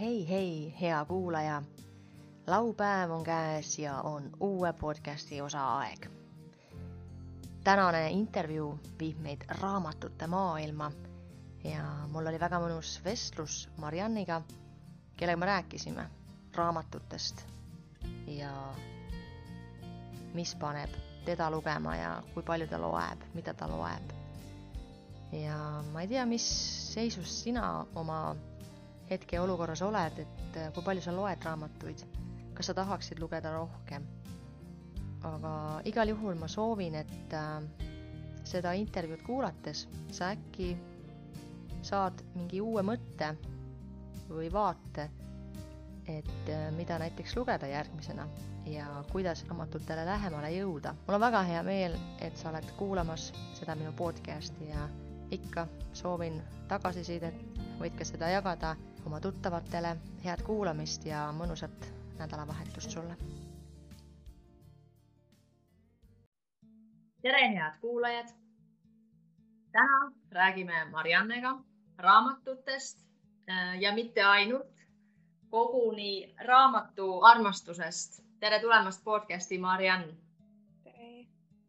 hei, hei, hea kuulaja. laupäev on käes ja on uue podcasti osa aeg. tänane intervjuu viib meid raamatute maailma ja mul oli väga mõnus vestlus Marianniga, kellega me rääkisime raamatutest ja mis paneb teda lugema ja kui palju ta loeb, mida ta loeb. ja ma ei tea, mis seisus sina oma hetkeolukorras oled, et kui palju sa loed raamatuid, kas sa tahaksid lugeda rohkem? aga igal juhul ma soovin, et äh, seda intervjuud kuulates sa äkki saad mingi uue mõtte või vaate, et äh, mida näiteks lugeda järgmisena ja kuidas raamatutele lähemale jõuda. mul on väga hea meel, et sa oled kuulamas seda minu podcasti ja ikka soovin tagasisidet, võid ka seda jagada oma tuttavatele, head kuulamist ja mõnusat nädalavahetust sulle. tere, head kuulajad. täna räägime Mariannega raamatutest äh, ja mitte ainult, koguni raamatu armastusest. tere tulemast podcasti, Mariann.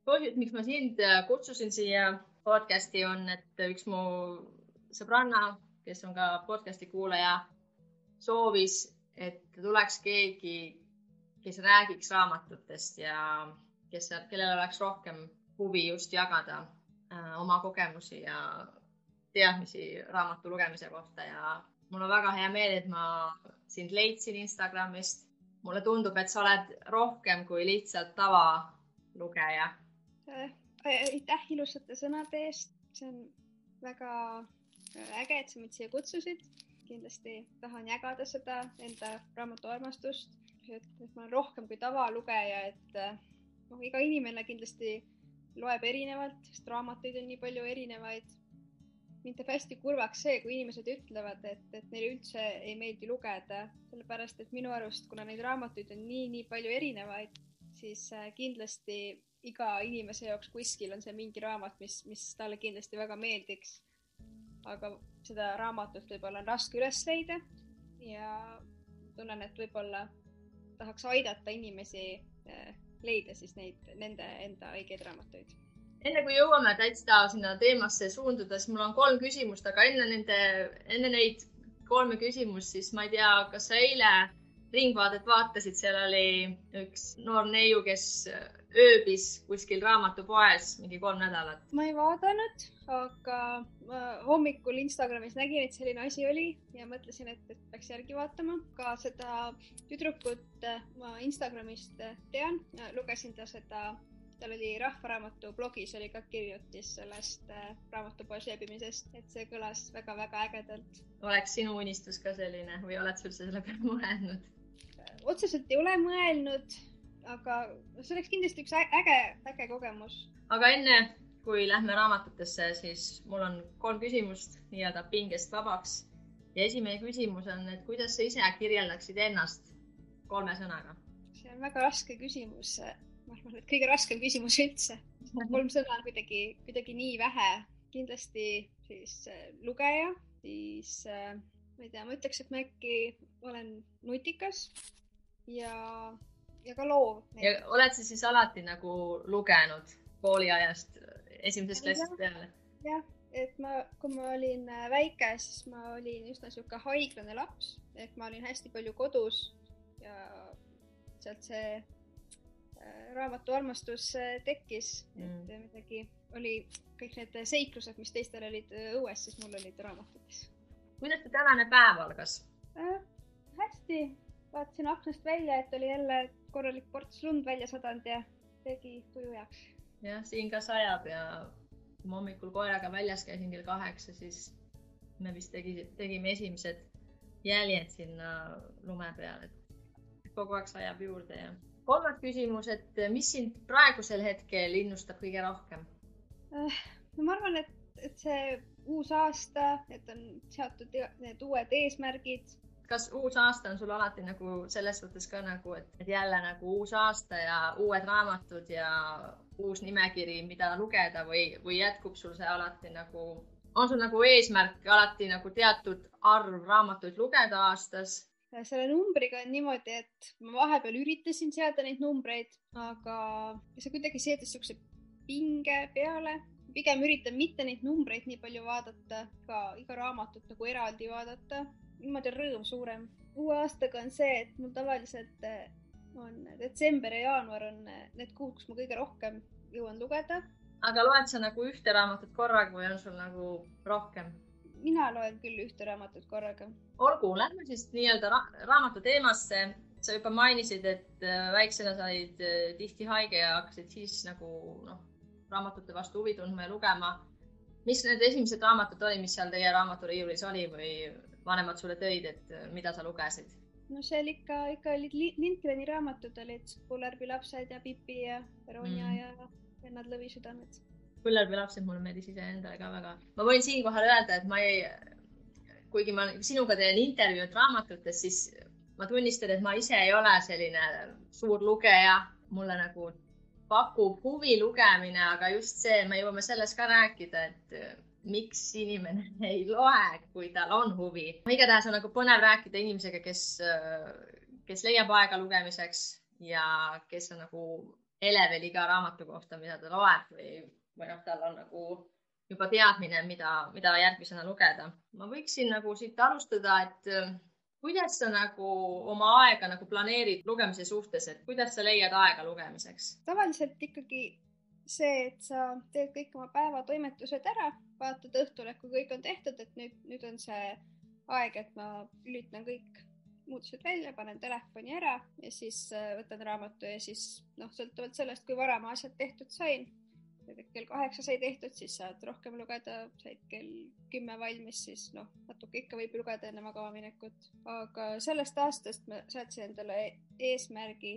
põhjus, miks ma sind äh, kutsusin siia podcasti on, et üks mu sõbranna kes on ka podcast'i kuulaja, soovis, et tuleks keegi, kes räägiks raamatutest ja kes, kellel oleks rohkem huvi just jagada äh, oma kogemusi ja teadmisi raamatu lugemise kohta ja mul on väga hea meel, et ma sind leidsin Instagramist. mulle tundub, et sa oled rohkem kui lihtsalt tavalugeja. Äh, aitäh ilusate sõnade eest, see on väga äge, et sa mind siia kutsusid. kindlasti tahan jagada seda enda raamatu armastust, et, ma olen rohkem kui tavalugeja, et noh, iga inimene kindlasti loeb erinevalt, sest raamatuid on nii palju erinevaid. mind teeb hästi kurvaks see, kui inimesed ütlevad, et, et neile üldse ei meeldi lugeda, sellepärast et minu arust, kuna neid raamatuid on nii, nii palju erinevaid, siis äh, kindlasti iga inimese jaoks kuskil on see mingi raamat, mis, mis talle kindlasti väga meeldiks aga seda raamatut võib-olla on raske üles leida ja tunnen, et võib-olla tahaks aidata inimesi eh, leida siis neid, nende enda õigeid raamatuid. enne kui jõuame täitsa sinna teemasse suunduda, siis mul on kolm küsimust, aga enne nende, enne neid kolme küsimust, siis ma ei tea, kas sa eile Ringvaadet vaatasid, seal oli üks noor neiu, kes ööbis kuskil raamatupoes mingi kolm nädalat. ma ei vaadanud, aga ma hommikul Instagramis nägin, et selline asi oli ja mõtlesin, et, et peaks järgi vaatama. ka seda tüdrukut ma Instagramist tean, lugesin ta seda, tal oli Rahvaraamatu blogis oli ka kirjutis sellest äh, raamatupoes veebimisest, et see kõlas väga-väga ägedalt. oleks sinu unistus ka selline või oled sa üldse selle peale mõelnud? otseselt ei ole mõelnud aga see oleks kindlasti üks äge, äge kogemus. aga enne kui lähme raamatutesse, siis mul on kolm küsimust nii-öelda pingest vabaks. ja esimene küsimus on, et kuidas sa ise kirjeldaksid ennast kolme sõnaga? see on väga raske küsimus. ma arvan, et kõige raskem küsimus üldse. kolm sõna on kuidagi, kuidagi nii vähe. kindlasti siis äh, lugeja, siis äh, ma ei tea, ma ütleks, et ma äkki olen nutikas ja ja ka loov. ja oled sa siis alati nagu lugenud kooliajast, esimesest klassist peale? jah, et ma, kui ma olin äh, väike, siis ma olin üsna niisugune haiglane laps, et ma olin hästi palju kodus ja sealt see äh, raamatu armastus äh, tekkis mm., et midagi oli, kõik need seiklused, mis teistel olid õues, siis mul olid raamatutes. kuidas see tänane päev algas äh,? hästi, vaatasin aknast välja, et oli jälle korralik ports lund välja sadanud ja tegi tuju heaks. jah, siin ka sajab ja kui ma hommikul koeraga väljas käisin kell kaheksa, siis me vist tegi, tegime esimesed jäljed sinna lume peal, et kogu aeg sajab juurde ja. kolmas küsimus, et mis sind praegusel hetkel innustab kõige rohkem äh,? no ma arvan, et, et see uus aasta, et on seatud need uued eesmärgid kas uus aasta on sul alati nagu selles suhtes ka nagu, et, jälle nagu uus aasta ja uued raamatud ja uus nimekiri, mida lugeda või, või jätkub sul see alati nagu on sul nagu eesmärk alati nagu teatud arv raamatuid lugeda aastas? selle numbriga on niimoodi, et ma vahepeal üritasin seada neid numbreid, aga see kuidagi seadis siukse pinge peale. Pigem üritan mitte neid numbreid nii palju vaadata, ka iga raamatut nagu eraldi vaadata. niimoodi on rõõm suurem. uue aastaga on see, et mul tavaliselt eh, on detsember ja jaanuar on eh, need kuud, kus ma kõige rohkem jõuan lugeda. aga loed sa nagu ühte raamatut korraga või on sul nagu rohkem? mina loen küll ühte raamatut korraga. olgu, lähme siis nii-öelda ra raamatu teemasse. sa juba mainisid, et äh, väiksena said tihti haige ja hakkasid siis nagu noh, raamatute vastu huvi tundma ja lugema. mis need esimesed raamatud oli, mis seal teie raamaturiiulis oli või vanemad sulle tõid, et äh, mida sa lugesid? no seal ikka, ikka olid Lindgreni raamatud olid Kullerbi lapsed ja Pipi ja Ronja mm. ja Vennad lõvisüdamed. Kullerbi lapsed mulle meeldis iseendale ka väga. ma võin siinkohal öelda, et ma ei, kuigi ma sinuga teen intervjuud raamatutest, siis ma tunnistan, et ma ise ei ole selline suur lugeja, mulle nagu pakub huvi lugemine, aga just see, me jõuame sellest ka rääkida, et miks inimene ei loe, kui tal on huvi. igatahes on nagu põnev rääkida inimesega, kes, kes leiab aega lugemiseks ja kes on nagu elevil iga raamatu kohta, mida ta loeb või, või noh, tal on nagu juba teadmine, mida, mida järgmisena lugeda. ma võiksin nagu siit alustada, et kuidas sa nagu oma aega nagu planeerid lugemise suhtes, et kuidas sa leiad aega lugemiseks? tavaliselt ikkagi see, et sa teed kõik oma päevatoimetused ära, vaatad õhtul, et kui kõik on tehtud, et nüüd, nüüd on see aeg, et ma lülitan kõik muutused välja, panen telefoni ära ja siis äh, võtan raamatu ja siis noh, sõltuvalt sellest, kui vara ma asjad tehtud sain. Kell kaheksa sai tehtud, siis saad rohkem lugeda, said kell kümme valmis, siis noh, natuke ikka võib lugeda enne magama minekut. aga sellest aastast ma seadsin endale eesmärgi,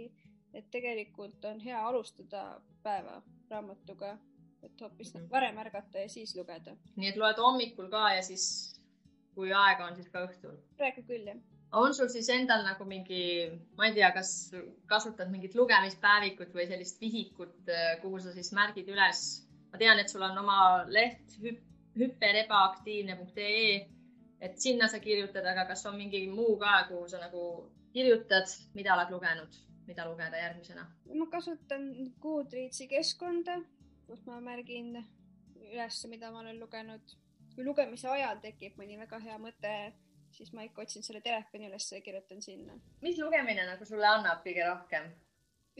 et tegelikult on hea alustada päeva raamatuga, et hoopis mm -hmm. varem ärgata ja siis lugeda. nii et loed hommikul ka ja siis, kui aega on, siis ka õhtul? praegu küll, jah. On sul siis endal nagu mingi, ma ei tea, kas kasutad mingit lugemispäevikut või sellist vihikut, kuhu sa siis märgid üles? ma tean, et sul on oma leht hüp, hüperebaaktiivne.ee, et sinna sa kirjutad, aga kas on mingi muu ka, kuhu sa nagu kirjutad, mida oled lugenud? mida lugeda järgmisena? ma kasutan Goodreadsi keskkonda, kus ma märgin üles, mida ma olen lugenud. kui lugemise ajal tekib mõni väga hea mõte, siis ma ikka otsin selle telefoni üles ja kirjutan sinna. mis lugemine nagu sulle annab kõige rohkem?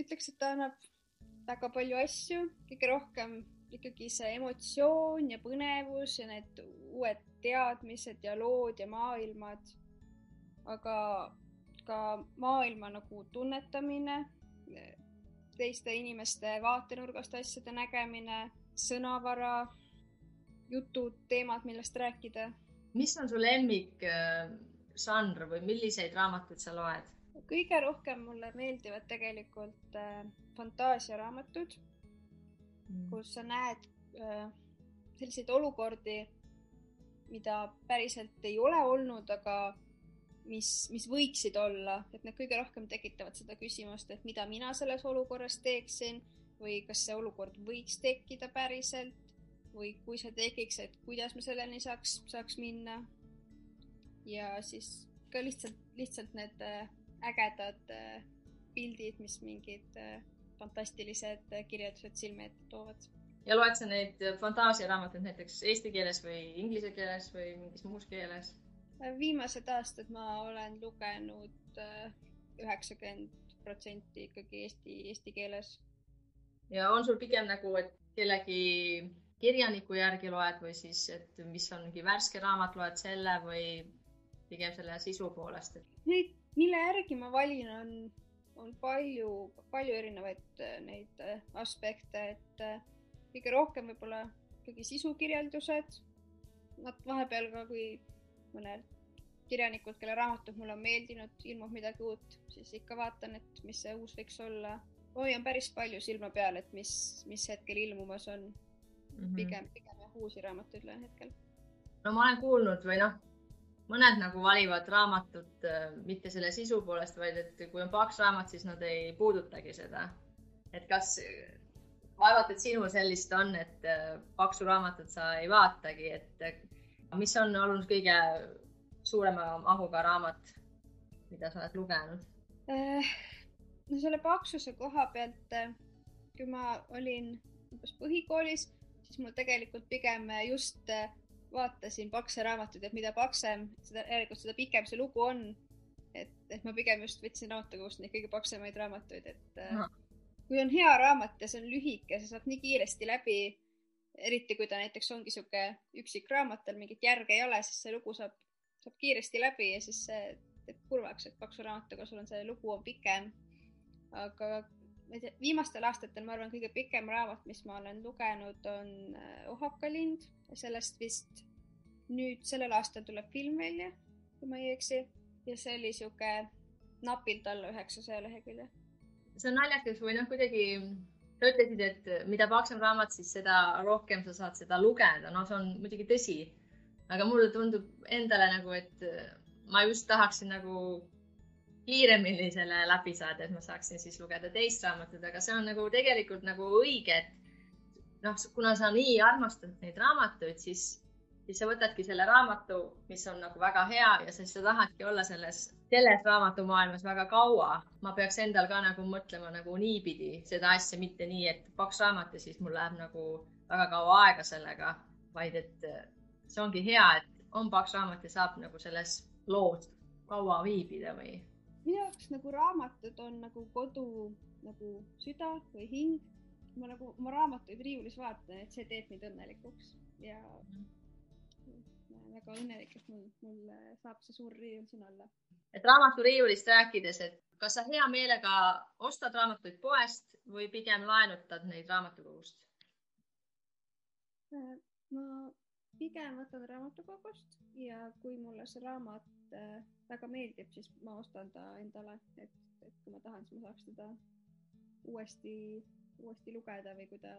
ütleks, et ta annab väga palju asju, kõige rohkem ikkagi see emotsioon ja põnevus ja need uued teadmised ja lood ja maailmad. aga ka maailma nagu tunnetamine, teiste inimeste vaatenurgast asjade nägemine, sõnavara, jutud, teemad, millest rääkida. Mis on su lemmik žanr või milliseid raamatuid sa loed? kõige rohkem mulle meeldivad tegelikult äh, fantaasiaraamatud mm., kus sa näed äh, selliseid olukordi, mida päriselt ei ole olnud, aga mis, mis võiksid olla, et need kõige rohkem tekitavad seda küsimust, et mida mina selles olukorras teeksin või kas see olukord võiks tekkida päriselt või kui see tekiks, et kuidas me selleni saaks, saaks minna. ja siis ka lihtsalt, lihtsalt need äh, ägedad äh, pildid, mis mingid äh, fantastilised kirjeldused silme ette toovad. ja loed sa neid fantaasiaraamatuid näiteks eesti keeles või inglise keeles või mingis muus keeles? viimased aastad ma olen lugenud üheksakümmend protsenti ikkagi eesti, eesti keeles. ja on sul pigem nagu, et kellegi kirjaniku järgi loed või siis, et mis on mingi värske raamat, loed selle või pigem selle sisu poolest et...? Neid, mille järgi ma valin, on, on palju, palju erinevaid äh, neid äh, aspekte, et kõige rohkem võib-olla ikkagi sisukirjeldused. Nad vahepeal ka, kui mõned kirjanikud, kelle raamatud mulle on meeldinud, ilmub midagi uut, siis ikka vaatan, et mis see uus võiks olla. hoian päris palju silma peal, et mis, mis hetkel ilmumas on mm. -hmm. pigem, pigem jah, uusi raamatuid loen hetkel. no ma olen kuulnud või noh, mõned nagu valivad raamatut äh, mitte selle sisu poolest, vaid et kui on paks raamat, siis nad ei puudutagi seda. et kas vaevalt, et sinul sellist on, et äh, paksu raamatut sa ei vaatagi, et äh, mis on olnud kõige suurema mahuga raamat, mida sa oled lugenud? no selle paksuse koha pealt, kui ma olin umbes põhikoolis, siis mul tegelikult pigem just vaatasin pakse raamatuid, et mida paksem, seda, järelikult seda pikem see lugu on. et, et ma pigem just võtsin raamatukogust neid kõige paksemaid raamatuid, et Aha. kui on hea raamat ja see on lühike, see saab nii kiiresti läbi, eriti kui ta näiteks ongi sihuke üksik raamat, tal mingit järge ei ole, siis see lugu saab, saab kiiresti läbi ja siis see teeb kurvaks, et paksu raamatuga sul on see lugu on pikem. aga viimastel aastatel ma arvan, kõige pikem raamat, mis ma olen lugenud, on äh, Ohaka lind sellest vist nüüd sellel aastal tuleb film välja, kui ma ei eksi, ja see oli sihuke napilt alla üheksasaja lehekülje. see on naljakas või noh, kuidagi sa ütlesid, et mida paksem raamat, siis seda rohkem sa saad seda lugeda, no see on muidugi tõsi. aga mulle tundub endale nagu, et ma just tahaksin nagu kiiremini selle läbi saada, et ma saaksin siis lugeda teist raamatut, aga see on nagu tegelikult nagu õige, et noh, kuna sa nii armastad neid raamatuid, siis, siis sa võtadki selle raamatu, mis on nagu väga hea ja siis sa tahadki olla selles, selles raamatumaailmas väga kaua. ma peaks endal ka nagu mõtlema nagu niipidi seda asja, mitte nii, et paks raamat ja siis mul läheb nagu väga kaua aega sellega, vaid et see ongi hea, et on paks raamat ja saab nagu selles loos kaua viibida või? Minu jaoks nagu raamatud on nagu kodu nagu süda või hing ma nagu oma raamatuid riiulis vaatan, et see teeb mind õnnelikuks ja väga õnnelik, et mul, mul saab see suur riiul siin olla. et raamaturiiulist rääkides, et kas sa hea meelega ostad raamatuid poest või pigem laenutad neid raamatukogust? Äh, ma pigem võtan raamatukogust ja kui mulle see raamat äh, väga meeldib, siis ma ostan ta endale, et, et kui ma tahan, siis ma saaks teda uuesti uuesti lugeda või kui ta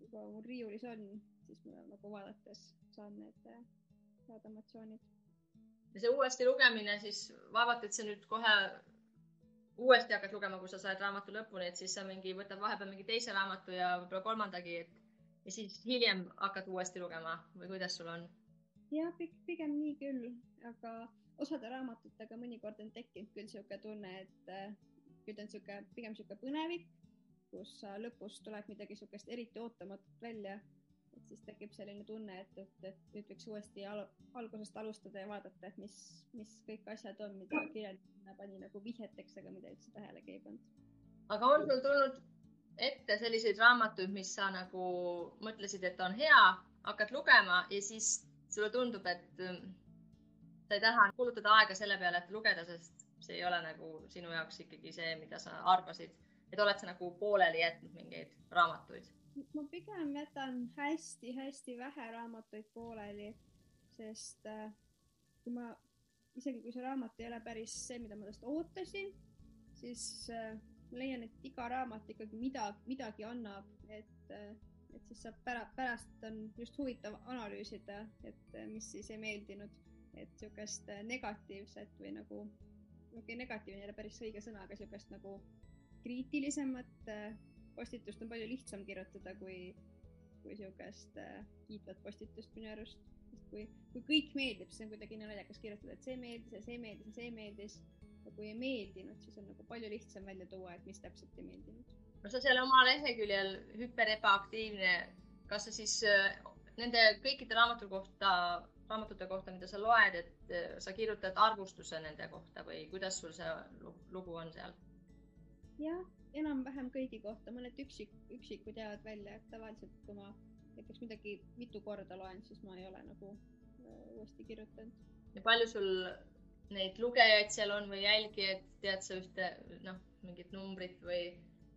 juba mul riiulis on, siis ma nagu vaadates saan need head emotsioonid. ja see uuesti lugemine siis vaevalt, et sa nüüd kohe uuesti hakkad lugema, kui sa saad raamatu lõpuni, et siis sa mingi võtad vahepeal mingi teise raamatu ja võib-olla kolmandagi, et ja siis hiljem hakkad uuesti lugema või kuidas sul on? jah, pigem nii küll, aga osade raamatutega mõnikord on tekkinud küll niisugune tunne, et küll ta on niisugune pigem niisugune põnevik kus lõpus tuleb midagi niisugust eriti ootamatut välja, et siis tekib selline tunne, et, et, et nüüd võiks uuesti al algusest alustada ja vaadata, et mis, mis kõik asjad on, mida kirjeldamine pani nagu vihjeteks, aga mida üldse tähelegi ei pannud. aga on sul tulnud ette selliseid raamatuid, mis sa nagu mõtlesid, et on hea, hakkad lugema ja siis sulle tundub, et sa ei taha kulutada aega selle peale, et lugeda, sest see ei ole nagu sinu jaoks ikkagi see, mida sa arvasid et oled sa nagu pooleli jätnud mingeid raamatuid? ma pigem jätan hästi-hästi vähe raamatuid pooleli, sest äh, kui ma, isegi kui see raamat ei ole päris see, mida ma tast ootasin, siis äh, ma leian, et iga raamat ikkagi midagi, midagi annab, et äh, et siis saab pärast, pärast on just huvitav analüüsida, et mis siis ei meeldinud, et niisugust negatiivset või nagu, okei okay,, negatiivne ei ole päris õige sõna, aga niisugust nagu kriitilisemat äh, postitust on palju lihtsam kirjutada kui, kui niisugust äh, kiitvat postitust minu arust. sest kui, kui kõik meeldib, siis on kuidagi naljakas kirjutada, et see meeldis ja see meeldis ja see meeldis. ja kui ei meeldinud, siis on nagu palju lihtsam välja tuua, et mis täpselt ei meeldinud. no sa seal oma leheküljel hüper ebaaktiivne, kas sa siis äh, nende kõikide raamatute kohta, raamatute kohta, mida sa loed, et sa kirjutad arvustuse nende kohta või kuidas sul see lugu on seal? jah, enam-vähem kõigi kohta, mõned üksik, üksikud jäävad välja, et tavaliselt kui ma näiteks midagi mitu korda loen, siis ma ei ole nagu äh, uuesti kirjutanud. ja palju sul neid lugejaid seal on või jälgijaid, tead sa ühte, noh, mingit numbrit või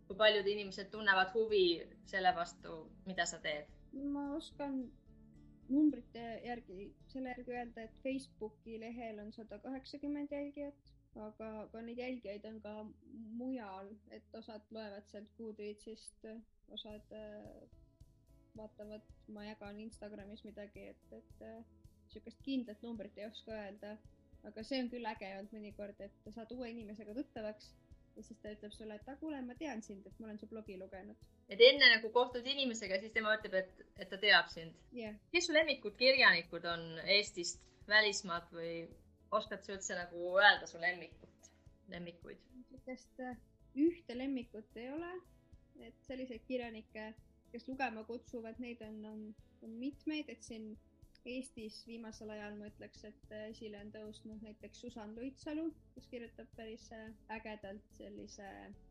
kui paljud inimesed tunnevad huvi selle vastu, mida sa teed? ma oskan numbrite järgi, selle järgi öelda, et Facebooki lehel on sada kaheksakümmend jälgijat aga, aga neid jälgijaid on ka mujal, et osad loevad sealt Goodreadsist, osad äh, vaatavad, ma jagan Instagramis midagi, et, et niisugust äh, kindlat numbrit ei oska öelda. aga see on küll äge olnud mõnikord, et saad uue inimesega tuttavaks ja siis ta ütleb sulle, et aga kuule, ma tean sind, et ma olen su blogi lugenud. et enne nagu kohtud inimesega, siis tema ütleb, et, et ta teab sind yeah.. kes su lemmikud kirjanikud on Eestist, välismaalt või oskad sa üldse nagu öelda su lemmikut, lemmikuid? niisugust äh, ühte lemmikut ei ole, et selliseid kirjanikke, kes lugema kutsuvad, neid on, on, on mitmeid, et siin Eestis viimasel ajal ma ütleks, et esile on tõusnud näiteks Susan Luitsalu, kes kirjutab päris ägedalt sellise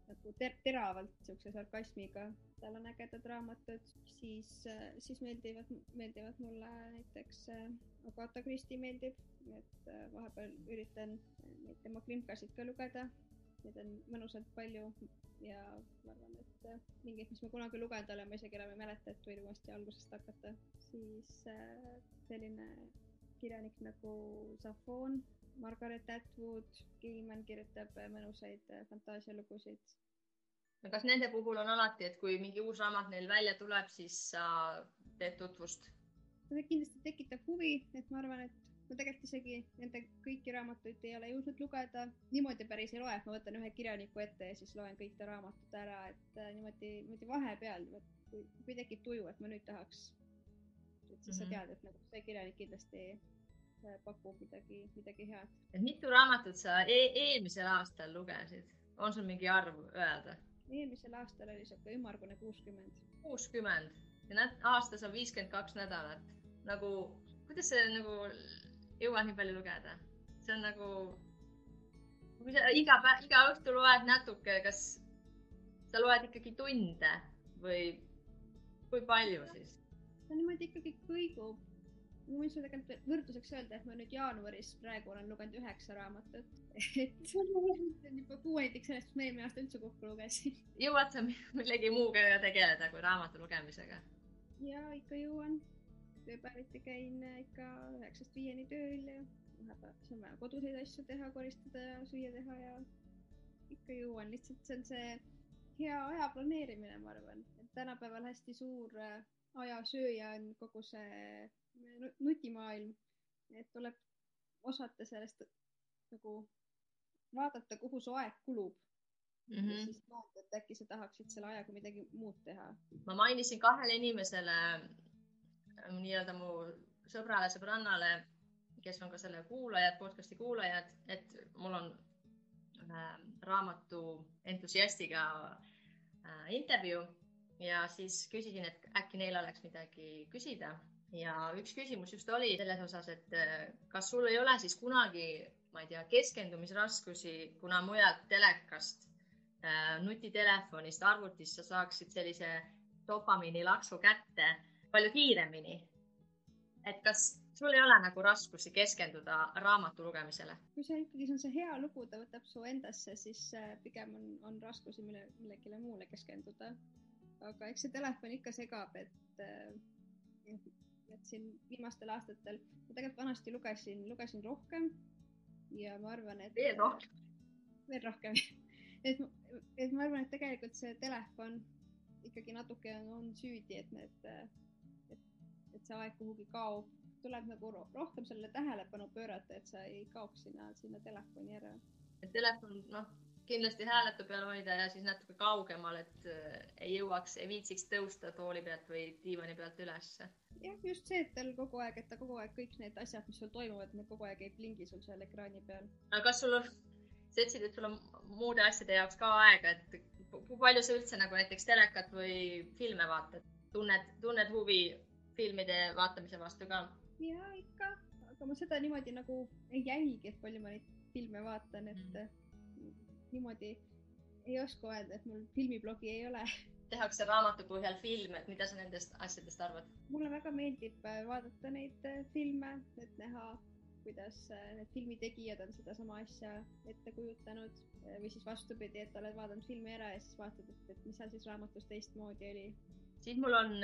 nagu ter teravalt niisuguse sarkasmiga. tal on ägedad raamatud, siis, siis meeldivad, meeldivad mulle näiteks Agatha Christie meeldib, et vahepeal üritan neid tema krimkasid ka lugeda. Neid on mõnusalt palju ja ma arvan, et mingeid, mis ma kunagi lugenud olen, ma isegi enam ei mäleta, et võin uuesti algusest hakata. siis äh, selline kirjanik nagu Safon, Margaret Atwood, Gilman kirjutab mõnusaid äh, fantaasialugusid. kas nende puhul on alati, et kui mingi uus raamat neil välja tuleb, siis sa teed tutvust? see kindlasti tekitab huvi, et ma arvan, et ma tegelikult isegi nende kõiki raamatuid ei ole jõudnud lugeda, niimoodi päris ei loe, et ma võtan ühe kirjaniku ette ja siis loen kõik ta raamatud ära, et äh, niimoodi, niimoodi vahepeal, kui, kui tekib tuju, et ma nüüd tahaks, et siis mm -hmm. sa mhm. tead, et nagu see kirjanik kindlasti äh, pakub midagi, midagi head. mitu raamatut sa e eelmisel aastal lugesid, on sul mingi arv öelda? eelmisel aastal oli sihuke ümmargune kuuskümmend. kuuskümmend ja aastas on viiskümmend kaks nädalat. nagu, kuidas see nagu jõuad nii palju lugeda. see on nagu, kui sa iga päev, iga õhtu loed natuke, kas sa loed ikkagi tunde või kui palju siis? ta niimoodi ikkagi kõigub. ma võin sulle tegelikult võrdluseks öelda, et ma nüüd jaanuaris praegu olen lugenud üheksa raamatut. et see on juba kuuendik sellest, mis ma eelmine aasta üldse kokku lugesin. jõuad sa millegi muuga tegeleda kui raamatu lugemisega? ja ikka jõuan ööpäeviti käin ikka üheksast viieni tööl ja vahepeal siis on vaja koduseid asju teha, koristada ja süüa teha ja ikka jõuan, lihtsalt see on see hea aja planeerimine, ma arvan, et tänapäeval hästi suur äh, ajasööja on kogu see nutimaailm, et tuleb osata sellest nagu vaadata, kuhu su aeg kulub mm. -hmm. ja siis vaadata, et äkki sa tahaksid selle ajaga midagi muud teha. ma mainisin kahele inimesele nii-öelda mu sõbrale, sõbrannale, kes on ka selle kuulajad, podcast'i kuulajad, et mul on äh, raamatu entusiastiga äh, intervjuu. Ja siis küsisin, et äkki neil oleks midagi küsida. Ja üks küsimus just oli selles osas, et äh, kas sul ei ole siis kunagi, ma ei tea, keskendumisraskusi, kuna mujalt telekast, nutitelefonist, arvutist sa saaksid sellise dopamiinilaksu kätte palju kiiremini. et kas sul ei ole nagu raskusi keskenduda raamatu lugemisele? kui see ikkagi on see hea lugu, ta võtab su endasse, siis äh, pigem on, on raskusi mille, millegile muule keskenduda. aga eks see telefon ikka segab, et, äh, et siin viimastel aastatel, ma tegelikult vanasti lugesin, lugesin rohkem ja ma arvan, et. veel rohkem? veel rohkem et, et ma arvan, et tegelikult see telefon ikkagi natuke on, on süüdi, et need et see aeg kuhugi kaob, tuleb nagu rohkem sellele tähelepanu pöörata, et sa ei kaoks sinna, sinna telefoni ära. telefon, noh, kindlasti hääletu peal hoida ja siis natuke kaugemal, et äh, ei jõuaks, ei viitsiks tõusta tooli pealt või diivani pealt ülesse. jah, just see, et tal kogu aeg, et ta kogu aeg kõik need asjad, mis sul toimuvad, need kogu aeg ei plingi sul seal ekraani peal. aga kas sul on, sa ütlesid, et sul on muude asjade jaoks ka aega, et kui palju sa üldse nagu näiteks telekat või filme vaatad, tunned, tunned huvi filmide vaatamise vastu ka? ja ikka, aga ma seda niimoodi nagu ei jälgi, et palju ma neid filme vaatan, et mm. niimoodi ei oska öelda, et mul filmiblogi ei ole. tehakse raamatu põhjal filme, et mida sa nendest asjadest arvad? mulle väga meeldib äh, vaadata neid äh, filme, et näha, kuidas äh, need filmi tegijad on sedasama asja ette kujutanud või siis vastupidi, et oled vaadanud filmi ära ja siis vaatad, et, et mis seal siis raamatus teistmoodi oli. Siis mul on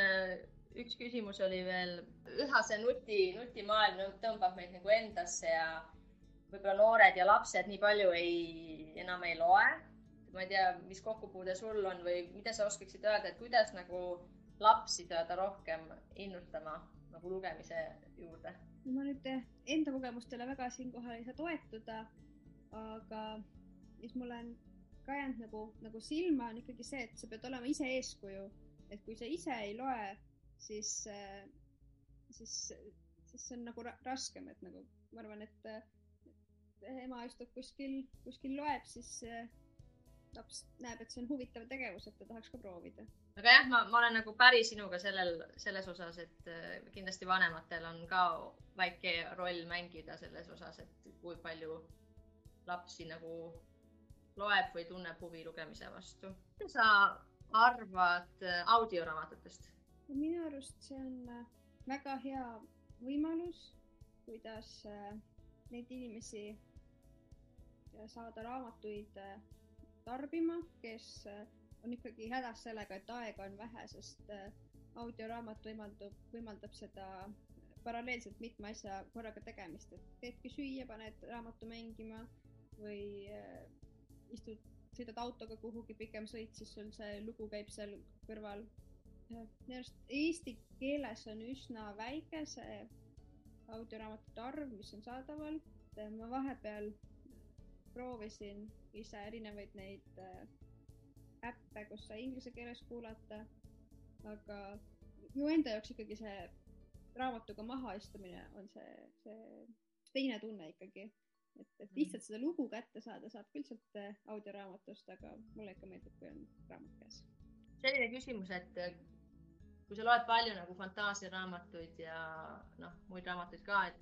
üks küsimus oli veel, üha see nuti, nutimaailm tõmbab meid nagu endasse ja võib-olla noored ja lapsed nii palju ei, enam ei loe. ma ei tea, mis kokkupuude sul on või mida sa oskaksid öelda, et kuidas nagu lapsi saada rohkem innustama nagu lugemise juurde? ma nüüd enda kogemustele väga siinkohal ei saa toetuda, aga mis ma olen ka jäänud nagu, nagu silma, on ikkagi see, et sa pead olema ise eeskuju. Et kui sa ise ei loe, siis, siis, siis see on nagu ra raskem, et nagu ma arvan, et ema istub kuskil, kuskil loeb, siis laps näeb, et see on huvitav tegevus, et ta tahaks ka proovida. aga jah, ma, ma olen nagu päri sinuga sellel, selles osas, et kindlasti vanematel on ka väike roll mängida selles osas, et kui palju lapsi nagu loeb või tunneb huvi lugemise vastu. sa arvad äh, audioraamatutest? minu arust see on äh, väga hea võimalus, kuidas äh, neid inimesi saada raamatuid tarbima, kes on ikkagi hädas sellega, et aega on vähe, sest audioraamat võimaldab, võimaldab seda paralleelselt mitme asja korraga tegemist, et teedki süüa, paned raamatu mängima või istud, sõidad autoga kuhugi pikem sõit, siis sul see lugu käib seal kõrval. minu arust eesti keeles on üsna väike see audioraamatute arv, mis on saadaval. ma vahepeal proovisin ise erinevaid neid äh, äppe, kus sai inglise keeles kuulata. aga minu enda jaoks ikkagi see raamatuga mahaistumine on see, see teine tunne ikkagi et, et lihtsalt seda lugu kätte saada saab küll sealt äh, audioraamatust, aga mulle ikka meeldib, kui on raamat käes. selline küsimus, et äh, kui sa loed palju nagu fantaasiaraamatuid ja noh, muid raamatuid ka, et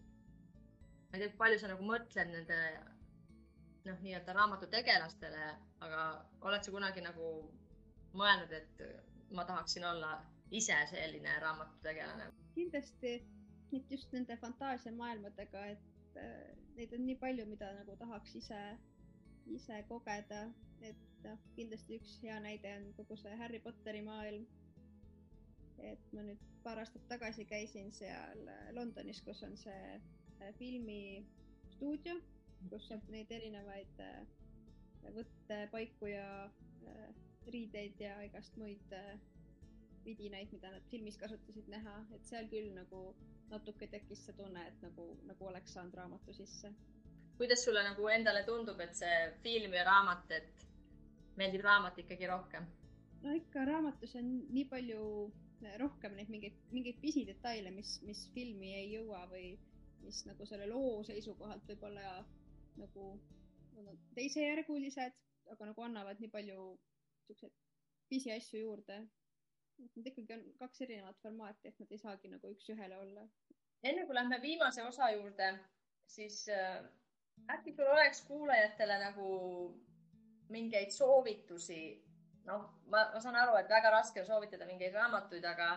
ma ei tea, palju sa nagu mõtled nende noh, nii-öelda raamatu tegelastele, aga oled sa kunagi nagu mõelnud, et ma tahaksin olla ise selline raamatutegelane? kindlasti, et just nende fantaasiamaailmadega, et äh, neid on nii palju, mida nagu tahaks ise, ise kogeda, et noh, kindlasti üks hea näide on kogu see Harry Potteri maailm. et ma nüüd paar aastat tagasi käisin seal äh, Londonis, kus on see äh, filmistuudio, kus saab neid erinevaid võttepaiku ja riideid ja igast muid vidinaid, mida nad filmis kasutasid näha, et seal küll nagu natuke tekkis see tunne, et nagu, nagu oleks saanud raamatu sisse. kuidas sulle nagu endale tundub, et see film ja raamat, et meeldib raamat ikkagi rohkem? no ikka raamatus on nii palju rohkem neid mingeid, mingeid pisidetaile, mis, mis filmi ei jõua või mis nagu selle loo seisukohalt võib-olla nagu no, teisejärgulised, aga nagu annavad nii palju siukseid pisiasju juurde et nad ikkagi on kaks erinevat formaati, et nad ei saagi nagu üks-ühele olla. enne kui lähme viimase osa juurde, siis äh, äkki sul oleks kuulajatele nagu mingeid soovitusi? noh, ma, ma saan aru, et väga raske on soovitada mingeid raamatuid, aga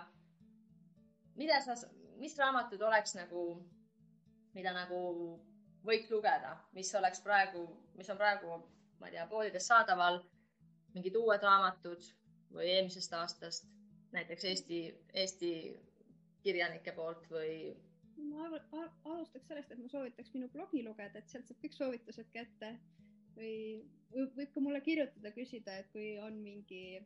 mida sa, mis raamatud oleks nagu, mida nagu võiks lugeda, mis oleks praegu, mis on praegu, ma ei tea, poodides saadaval, mingid uued raamatud või eelmisest aastast näiteks Eesti, Eesti kirjanike poolt või? ma alustaks sellest, et ma soovitaks minu blogi lugeda, et sealt saab kõik soovitused kätte või võib ka mulle kirjutada, küsida, et kui on mingi,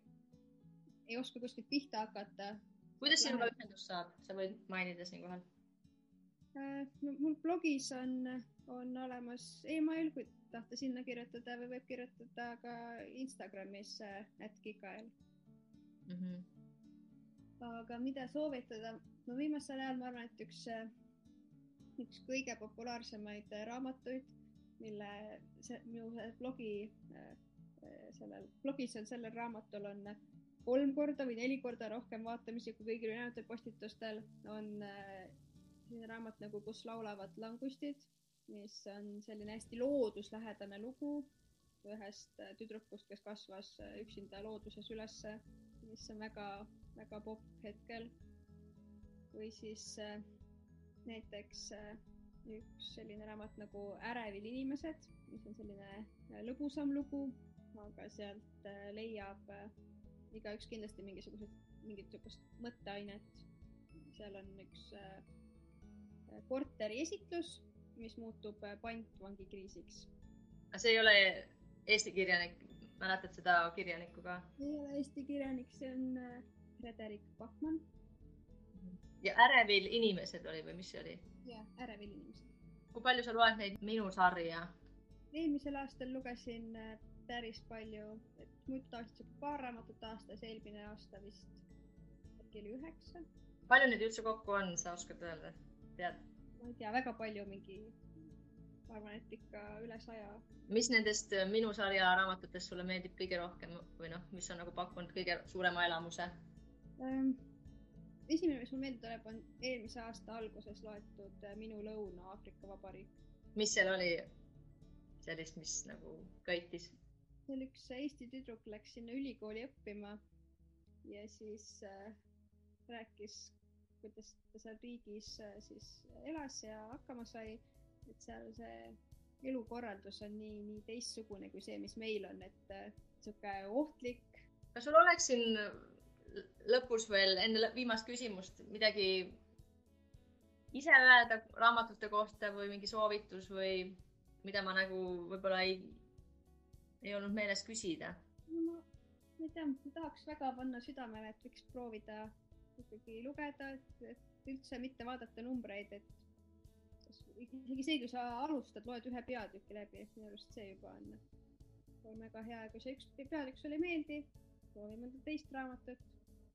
ei oska kuskilt pihta hakata. kuidas sinuga ühendust saab, sa võid mainida siinkohal äh,? no mul blogis on, on olemas email, kui tahta sinna kirjutada või võib kirjutada ka Instagramis äh, @kikael mm. -hmm aga mida soovitada, no viimasel ajal ma arvan, et üks, üks kõige populaarsemaid raamatuid, mille see minu blogi, sellel blogis on sellel raamatul on kolm korda või neli korda rohkem vaatamisi kui kõigil ülejäänutel postitustel, on selline raamat nagu Kus laulavad langustid, mis on selline hästi looduslähedane lugu ühest tüdrukust, kes kasvas üksinda looduses ülesse, mis on väga väga popp hetkel. või siis äh, näiteks äh, üks selline raamat nagu Ärevil inimesed, mis on selline äh, lõbusam lugu, aga sealt leiab igaüks kindlasti mingisugused, mingit niisugust mõtteainet. seal on üks korteri esitlus, mis muutub pantvangikriisiks. aga see ei ole Eesti kirjanik, mäletad seda kirjanikku ka? ei ole Eesti kirjanik, see on Frederik Bachmann. ja Ärevil inimesed oli või mis see oli? jah, Ärevil inimesed. kui palju sa loed neid Minu sarja? eelmisel aastal lugesin äh, päris palju, et muidu tavaliselt paar raamatut aastas, eelmine aasta vist äkki oli üheksa. palju neid üldse kokku on, sa oskad öelda, tead? ma ei tea, väga palju, mingi, ma arvan, et ikka üle saja. mis nendest minu sarja raamatutest sulle meeldib kõige rohkem või noh, mis on nagu pakkunud kõige suurema elamuse? Esimene, mis mulle meelde tuleb, on eelmise aasta alguses loetud Minu Lõuna-Aafrika Vabariik. mis seal oli sellist, mis nagu köitis? seal üks Eesti tüdruk läks sinna ülikooli õppima ja siis äh, rääkis, kuidas ta seal riigis äh, siis elas ja hakkama sai. et seal see elukorraldus on nii, nii teistsugune kui see, mis meil on, et äh, sihuke ohtlik. kas sul oleks siin lõpus veel enne viimast küsimust midagi ise öelda raamatute kohta või mingi soovitus või mida ma nagu võib-olla ei, ei olnud meeles küsida? ma ei tea, ma tahaks väga panna südamele, et võiks proovida ikkagi lugeda, et üldse mitte vaadata numbreid, et isegi see, kui sa alustad, loed ühe peatüki läbi, minu arust see juba on, on väga hea, kui see üks peatükk sulle ei meeldi, proovi mõnda teist raamatut.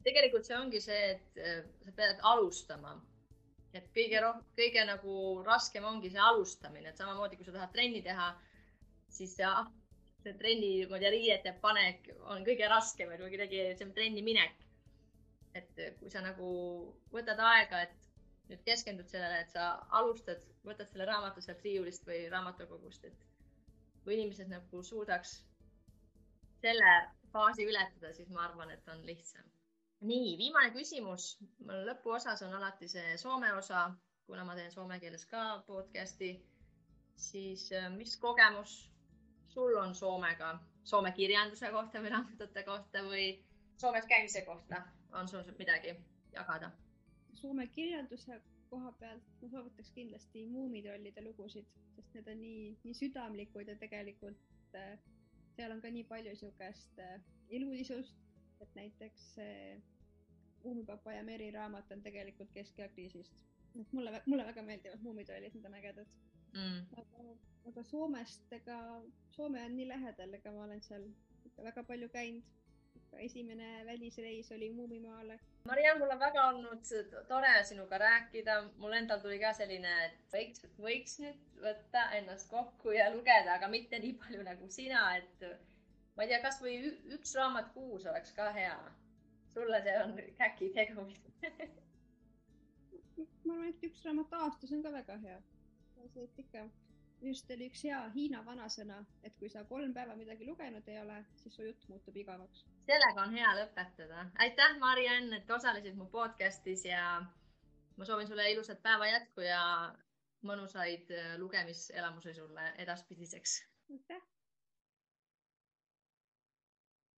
Tegelikult see ongi see, et äh, sa pead alustama. et kõige rohkem, kõige nagu raskem ongi see alustamine, et samamoodi kui sa tahad trenni teha, siis see, see trenni, ma ei tea, riiete panek on kõige raskem, et kuidagi see trenni minek et kui sa nagu võtad aega, et nüüd keskendud sellele, et sa alustad, võtad selle raamatu sealt riiulist või raamatukogust, et kui inimesed nagu suudaks selle faasi ületada, siis ma arvan, et on lihtsam. Nii, viimane küsimus. mul lõpuosas on alati see soome osa, kuna ma teen soome keeles ka podcast'i, siis äh, mis kogemus sul on Soomega, Soome kirjanduse kohta või raamatute kohta või Soomes käimise kohta? on sul midagi jagada? Soome kirjanduse koha pealt ma soovitaks kindlasti Muumitrollide lugusid, sest need on nii, nii südamlikud ja tegelikult äh, seal on ka nii palju niisugust äh, elulisust, et näiteks äh, Muumipapa ja Meri raamat on tegelikult keskeakriisist. et mulle, mulle väga meeldivad Muumitrollid, need on ägedad mm.. aga, aga Soomest, ega Soome on nii lähedal, ega ma olen seal ikka väga palju käinud esimene välisreis oli Muumimaale. Mariann, mul on väga olnud tore sinuga rääkida, mul endal tuli ka selline, et võiks, võiks nüüd võtta ennast kokku ja lugeda, aga mitte nii palju nagu sina, et ma ei tea, kasvõi üks raamat kuus oleks ka hea. sulle see on käkitegu ma arvan, et üks raamat aastas on ka väga hea. see, et ikka just oli üks hea Hiina vanasõna, et kui sa kolm päeva midagi lugenud ei ole, siis su jutt muutub igavaks sellega on hea lõpetada. aitäh, Mariann, et osalesid mu podcast'is ja ma soovin sulle ilusat päeva jätku ja mõnusaid lugemiselamusi sulle edaspidiseks. aitäh